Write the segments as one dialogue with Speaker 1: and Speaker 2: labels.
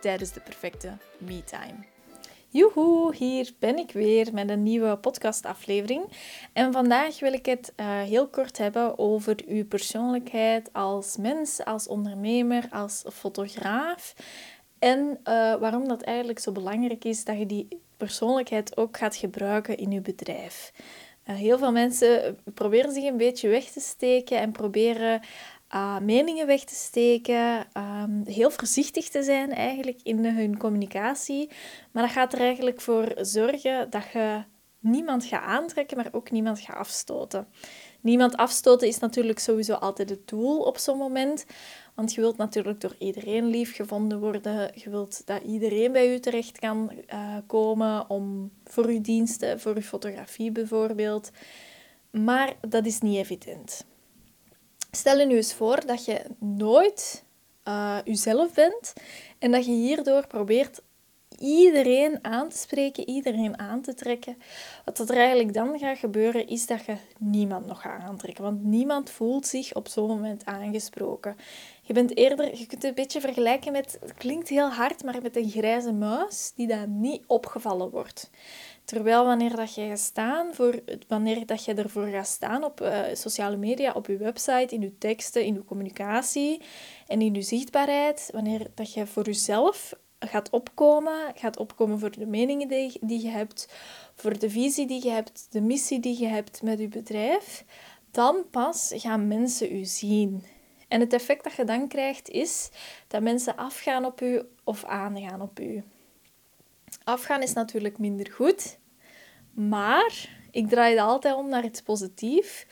Speaker 1: tijdens de perfecte me-time. Joehoe, hier ben ik weer met een nieuwe podcastaflevering. En vandaag wil ik het uh, heel kort hebben over uw persoonlijkheid als mens, als ondernemer, als fotograaf. En uh, waarom dat eigenlijk zo belangrijk is dat je die persoonlijkheid ook gaat gebruiken in je bedrijf. Uh, heel veel mensen proberen zich een beetje weg te steken en proberen uh, meningen weg te steken, um, heel voorzichtig te zijn eigenlijk in hun communicatie. Maar dat gaat er eigenlijk voor zorgen dat je niemand gaat aantrekken, maar ook niemand gaat afstoten. Niemand afstoten is natuurlijk sowieso altijd het doel op zo'n moment. Want je wilt natuurlijk door iedereen lief gevonden worden. Je wilt dat iedereen bij u terecht kan uh, komen om, voor uw diensten, voor uw fotografie bijvoorbeeld. Maar dat is niet evident. Stel je nu eens voor dat je nooit uh, jezelf bent en dat je hierdoor probeert iedereen aan te spreken, iedereen aan te trekken. Wat er eigenlijk dan gaat gebeuren, is dat je niemand nog gaat aantrekken. Want niemand voelt zich op zo'n moment aangesproken. Je bent eerder, je kunt het een beetje vergelijken met, het klinkt heel hard, maar met een grijze muis die dan niet opgevallen wordt. Terwijl wanneer dat je gaat staan voor, wanneer dat je ervoor gaat staan op uh, sociale media, op je website, in je teksten, in je communicatie en in je zichtbaarheid, wanneer dat je voor jezelf gaat opkomen, gaat opkomen voor de meningen die, die je hebt, voor de visie die je hebt, de missie die je hebt met je bedrijf, dan pas gaan mensen u zien. En het effect dat je dan krijgt is dat mensen afgaan op u of aangaan op u. Afgaan is natuurlijk minder goed, maar ik draai het altijd om naar iets positiefs.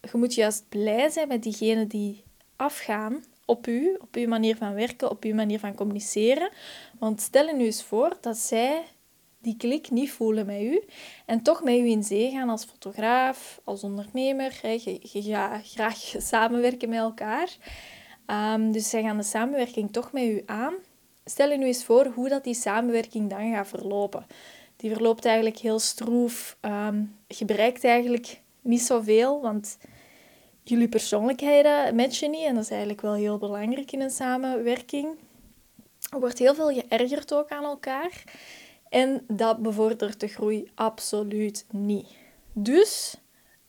Speaker 1: Je moet juist blij zijn met diegenen die afgaan op u, op uw manier van werken, op uw manier van communiceren. Want stel je nu eens voor dat zij die klik niet voelen met u en toch met u in zee gaan als fotograaf, als ondernemer. Je, je graag samenwerken met elkaar. Um, dus zij gaan de samenwerking toch met u aan. Stel je nu eens voor hoe dat die samenwerking dan gaat verlopen. Die verloopt eigenlijk heel stroef. Um, je bereikt eigenlijk niet zoveel, want jullie persoonlijkheden matchen niet. En dat is eigenlijk wel heel belangrijk in een samenwerking. Er wordt heel veel geërgerd ook aan elkaar. En dat bevordert de groei absoluut niet. Dus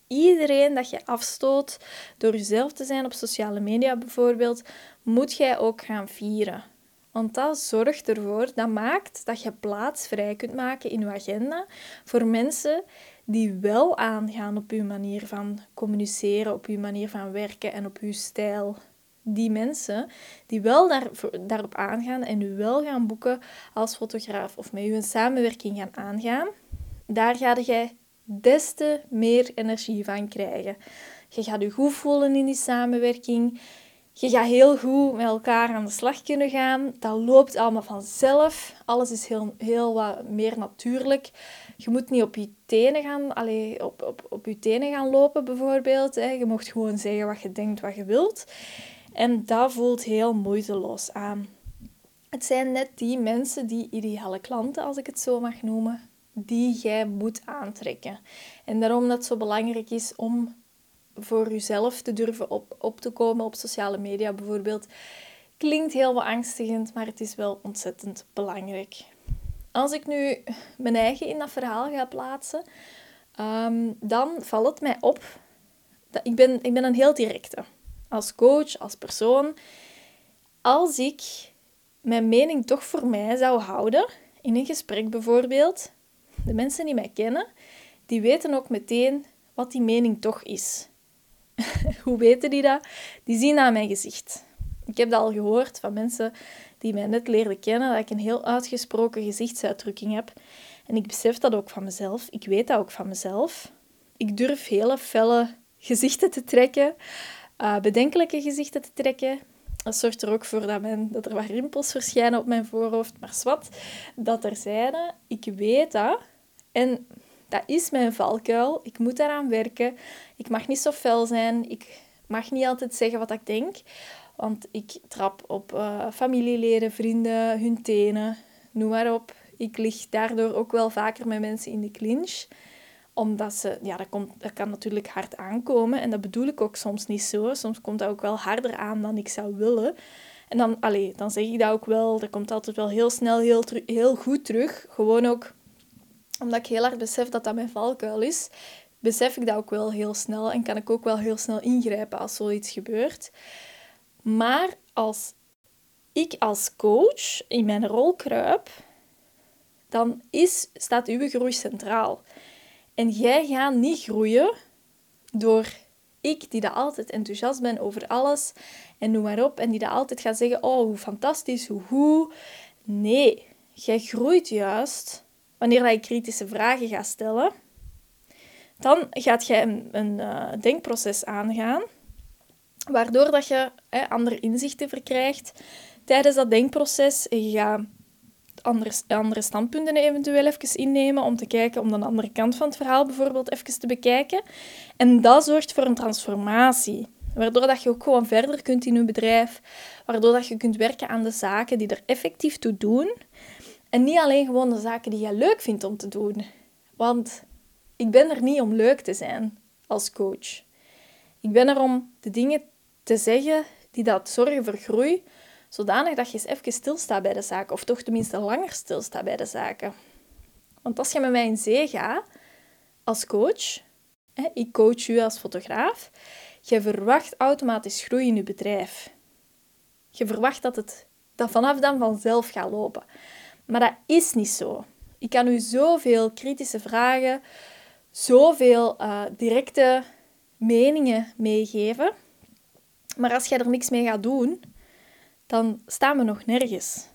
Speaker 1: iedereen dat je afstoot door jezelf te zijn op sociale media bijvoorbeeld, moet jij ook gaan vieren. Want dat zorgt ervoor, dat maakt dat je plaats vrij kunt maken in je agenda voor mensen die wel aangaan op uw manier van communiceren, op uw manier van werken en op uw stijl. Die mensen die wel daar, daarop aangaan en u wel gaan boeken als fotograaf of met u een samenwerking gaan aangaan, daar ga jij des te meer energie van krijgen. Je gaat je goed voelen in die samenwerking. Je gaat heel goed met elkaar aan de slag kunnen gaan. Dat loopt allemaal vanzelf. Alles is heel, heel wat meer natuurlijk. Je moet niet op je tenen gaan, allee, op, op, op je tenen gaan lopen, bijvoorbeeld. Je mocht gewoon zeggen wat je denkt, wat je wilt. En dat voelt heel moeiteloos aan. Het zijn net die mensen, die ideale klanten, als ik het zo mag noemen, die jij moet aantrekken. En daarom dat het zo belangrijk is om voor jezelf te durven op, op te komen op sociale media bijvoorbeeld. Klinkt heel beangstigend, maar het is wel ontzettend belangrijk. Als ik nu mijn eigen in dat verhaal ga plaatsen, um, dan valt het mij op dat ik ben, ik ben een heel directe. Als coach, als persoon. Als ik mijn mening toch voor mij zou houden, in een gesprek bijvoorbeeld, de mensen die mij kennen, die weten ook meteen wat die mening toch is. Hoe weten die dat? Die zien aan mijn gezicht. Ik heb dat al gehoord van mensen die mij net leerden kennen, dat ik een heel uitgesproken gezichtsuitdrukking heb. En ik besef dat ook van mezelf. Ik weet dat ook van mezelf. Ik durf hele felle gezichten te trekken, uh, bedenkelijke gezichten te trekken. Dat zorgt er ook voor dat, mijn, dat er wat rimpels verschijnen op mijn voorhoofd. Maar zwart, dat er zijn. Ik weet dat. En dat is mijn valkuil. Ik moet daaraan werken. Ik mag niet zo fel zijn. Ik mag niet altijd zeggen wat ik denk. Want ik trap op uh, familieleden, vrienden, hun tenen, noem maar op. Ik lig daardoor ook wel vaker met mensen in de clinch. Omdat ze, ja, dat, komt, dat kan natuurlijk hard aankomen. En dat bedoel ik ook soms niet zo. Soms komt dat ook wel harder aan dan ik zou willen. En dan, allez, dan zeg ik dat ook wel. Dat komt altijd wel heel snel, heel, heel goed terug. Gewoon ook omdat ik heel hard besef dat dat mijn valkuil is. Besef ik dat ook wel heel snel. En kan ik ook wel heel snel ingrijpen als zoiets gebeurt. Maar als ik als coach in mijn rol kruip, dan is, staat uw groei centraal. En jij gaat niet groeien door ik, die dat altijd enthousiast ben over alles en noem maar op, en die dat altijd gaat zeggen, oh, hoe fantastisch, hoe hoe. Nee, jij groeit juist wanneer je kritische vragen gaat stellen. Dan gaat jij een, een uh, denkproces aangaan, waardoor dat je hè, andere inzichten verkrijgt tijdens dat denkproces. En je gaat andere, andere standpunten eventueel even innemen om te kijken, om de andere kant van het verhaal bijvoorbeeld even te bekijken. En dat zorgt voor een transformatie. Waardoor dat je ook gewoon verder kunt in je bedrijf. Waardoor dat je kunt werken aan de zaken die er effectief toe doen. En niet alleen gewoon de zaken die je leuk vindt om te doen. Want ik ben er niet om leuk te zijn als coach. Ik ben er om de dingen te zeggen die dat zorgen voor groei, zodanig dat je eens even stilstaat bij de zaken, of toch tenminste langer stilstaat bij de zaken. Want als je met mij in zee gaat, als coach, hè, ik coach u als fotograaf, je verwacht automatisch groei in je bedrijf. Je verwacht dat het dat vanaf dan vanzelf gaat lopen. Maar dat is niet zo. Ik kan u zoveel kritische vragen, zoveel uh, directe meningen meegeven. Maar als jij er niks mee gaat doen, dan staan we nog nergens.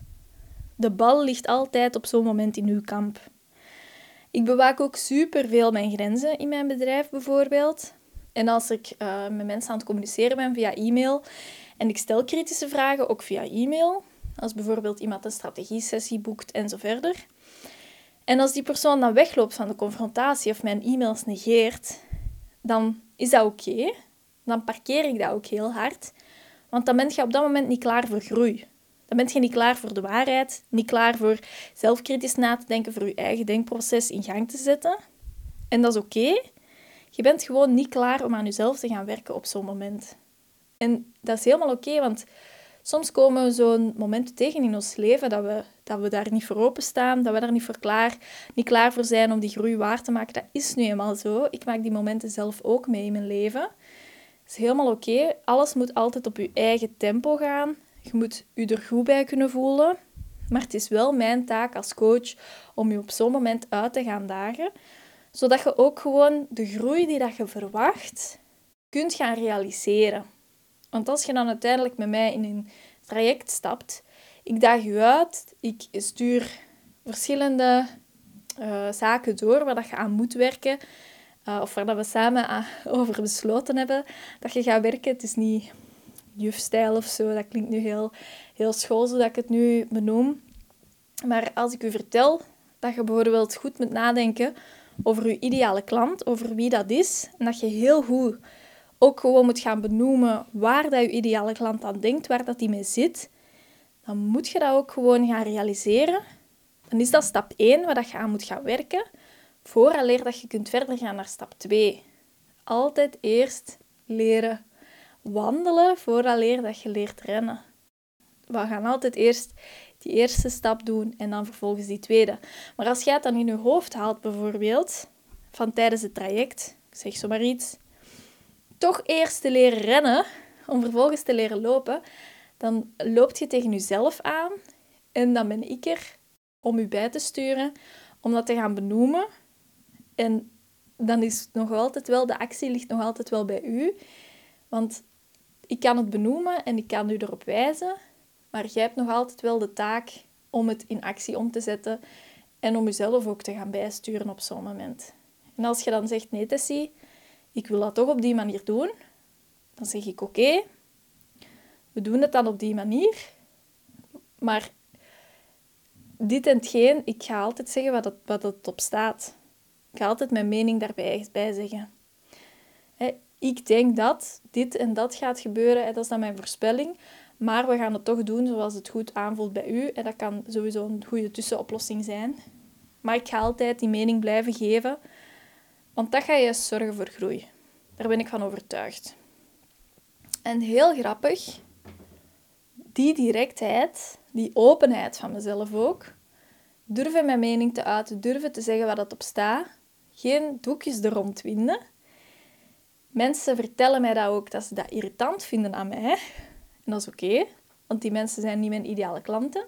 Speaker 1: De bal ligt altijd op zo'n moment in uw kamp. Ik bewaak ook superveel mijn grenzen in mijn bedrijf bijvoorbeeld. En als ik uh, met mensen aan het communiceren ben via e-mail en ik stel kritische vragen ook via e-mail, als bijvoorbeeld iemand een strategie-sessie boekt en zo verder. En als die persoon dan wegloopt van de confrontatie of mijn e-mails negeert, dan is dat oké. Dan parkeer ik dat ook heel hard. Want dan ben je op dat moment niet klaar voor groei. Dan ben je niet klaar voor de waarheid, niet klaar voor zelfkritisch na te denken, voor je eigen denkproces in gang te zetten. En dat is oké. Je bent gewoon niet klaar om aan jezelf te gaan werken op zo'n moment. En dat is helemaal oké, want soms komen we zo'n momenten tegen in ons leven dat we, dat we daar niet voor openstaan, dat we daar niet, voor klaar, niet klaar voor zijn om die groei waar te maken. Dat is nu eenmaal zo. Ik maak die momenten zelf ook mee in mijn leven. Dat is helemaal oké. Alles moet altijd op je eigen tempo gaan. Je moet je er goed bij kunnen voelen. Maar het is wel mijn taak als coach om je op zo'n moment uit te gaan dagen, zodat je ook gewoon de groei die dat je verwacht kunt gaan realiseren. Want als je dan uiteindelijk met mij in een traject stapt, ik daag je uit, ik stuur verschillende uh, zaken door waar dat je aan moet werken. Uh, of waar dat we samen over besloten hebben dat je gaat werken. Het is niet jufstijl of zo, dat klinkt nu heel, heel school, zodat ik het nu benoem. Maar als ik u vertel dat je bijvoorbeeld goed moet nadenken over je ideale klant, over wie dat is, en dat je heel goed ook gewoon moet gaan benoemen waar dat je ideale klant aan denkt, waar dat die mee zit, dan moet je dat ook gewoon gaan realiseren. Dan is dat stap 1 waar dat je aan moet gaan werken, vooraleer dat je kunt verder gaan naar stap 2. Altijd eerst leren wandelen vooraleer dat je leert rennen. We gaan altijd eerst die eerste stap doen en dan vervolgens die tweede. Maar als jij het dan in je hoofd haalt, bijvoorbeeld, van tijdens het traject, ik zeg zomaar iets, toch eerst te leren rennen, om vervolgens te leren lopen, dan loopt je tegen jezelf aan en dan ben ik er om u bij te sturen, om dat te gaan benoemen. En dan is nog altijd wel, de actie ligt nog altijd wel bij u. Want ik kan het benoemen en ik kan u erop wijzen, maar jij hebt nog altijd wel de taak om het in actie om te zetten en om jezelf ook te gaan bijsturen op zo'n moment. En als je dan zegt, nee Tessie, ik wil dat toch op die manier doen, dan zeg ik oké, we doen het dan op die manier. Maar dit en hetgeen, ik ga altijd zeggen wat het, wat op staat. Ik ga altijd mijn mening daarbij bij zeggen. ik denk dat dit en dat gaat gebeuren, dat is dan mijn voorspelling. Maar we gaan het toch doen zoals het goed aanvoelt bij u. En dat kan sowieso een goede tussenoplossing zijn. Maar ik ga altijd die mening blijven geven, want dat gaat juist zorgen voor groei. Daar ben ik van overtuigd. En heel grappig, die directheid, die openheid van mezelf ook, durven mijn mening te uiten, durven te zeggen wat het op staat, geen doekjes er rond winden. Mensen vertellen mij dat ook, dat ze dat irritant vinden aan mij. En dat is oké, want die mensen zijn niet mijn ideale klanten.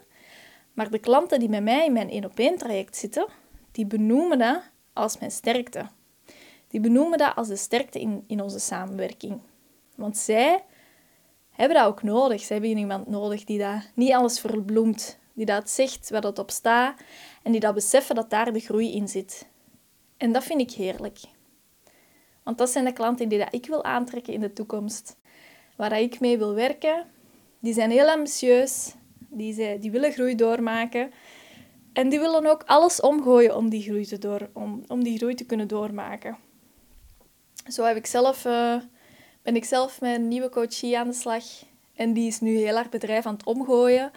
Speaker 1: Maar de klanten die met mij in mijn één op één traject zitten, die benoemen dat als mijn sterkte. Die benoemen dat als de sterkte in, in onze samenwerking. Want zij hebben dat ook nodig. Zij hebben iemand nodig die dat niet alles verbloemt, die dat zegt waar dat op staat en die dat beseffen dat daar de groei in zit. En dat vind ik heerlijk. Want dat zijn de klanten die dat ik wil aantrekken in de toekomst. Waar ik mee wil werken. Die zijn heel ambitieus. Die, zij, die willen groei doormaken. En die willen ook alles omgooien om die groei te, door, om, om die groei te kunnen doormaken. Zo heb ik zelf, uh, ben ik zelf met een nieuwe coachie aan de slag. En die is nu heel hard bedrijf aan het omgooien.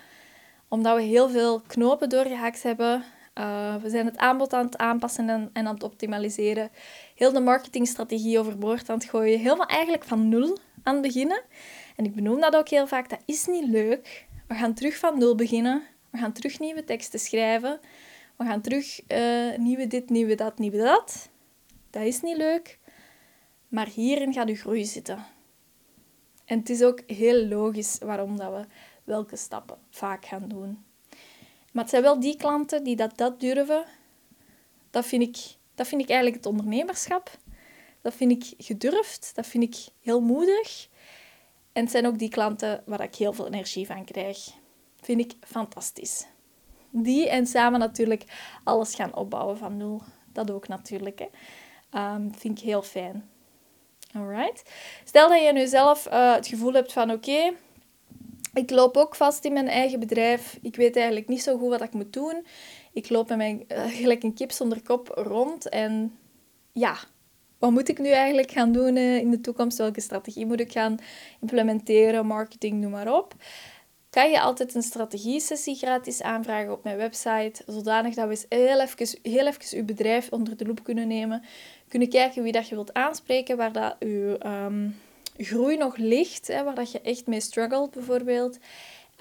Speaker 1: Omdat we heel veel knopen doorgehaakt hebben. Uh, we zijn het aanbod aan het aanpassen en, aan het optimaliseren. Heel de marketingstrategie overboord aan het gooien. Helemaal eigenlijk van nul aan het beginnen. En ik benoem dat ook heel vaak. Dat is niet leuk. We gaan terug van nul beginnen. We gaan terug nieuwe teksten schrijven. We gaan terug uh, nieuwe dit, nieuwe dat, nieuwe dat. Dat is niet leuk. Maar hierin gaat uw groei zitten. En het is ook heel logisch waarom dat we welke stappen vaak gaan doen. Maar het zijn wel die klanten die dat, dat durven. Dat vind, ik, dat vind ik eigenlijk het ondernemerschap. Dat vind ik gedurfd. Dat vind ik heel moedig. En het zijn ook die klanten waar ik heel veel energie van krijg. Vind ik fantastisch. Die en samen natuurlijk alles gaan opbouwen van nul. Dat ook natuurlijk. Hè. Um, vind ik heel fijn. Alright. Stel dat je nu zelf uh, het gevoel hebt van oké, ik loop ook vast in mijn eigen bedrijf. Ik weet eigenlijk niet zo goed wat ik moet doen. Ik loop met mijn, uh, gelijk een kip zonder kop rond. En ja, wat moet ik nu eigenlijk gaan doen uh, in de toekomst? Welke strategie moet ik gaan implementeren? Marketing, noem maar op kan je altijd een strategie-sessie gratis aanvragen op mijn website, zodanig dat we eens heel even, heel even uw bedrijf onder de loep kunnen nemen, kunnen kijken wie dat je wilt aanspreken, waar dat je um, groei nog ligt, hè, waar dat je echt mee struggelt bijvoorbeeld.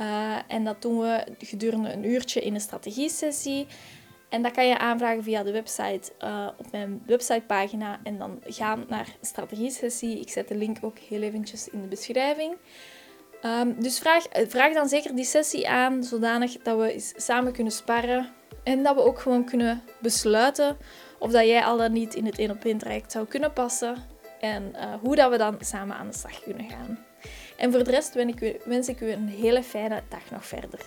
Speaker 1: Uh, en dat doen we gedurende een uurtje in een strategie-sessie. En dat kan je aanvragen via de website uh, op mijn websitepagina en dan gaan naar strategie-sessie. Ik zet de link ook heel eventjes in de beschrijving. Um, dus vraag, eh, vraag dan zeker die sessie aan, zodanig dat we samen kunnen sparren. En dat we ook gewoon kunnen besluiten of dat jij al dan niet in het één op één traject zou kunnen passen. En uh, hoe dat we dan samen aan de slag kunnen gaan. En voor de rest wens ik, u, wens ik u een hele fijne dag nog verder.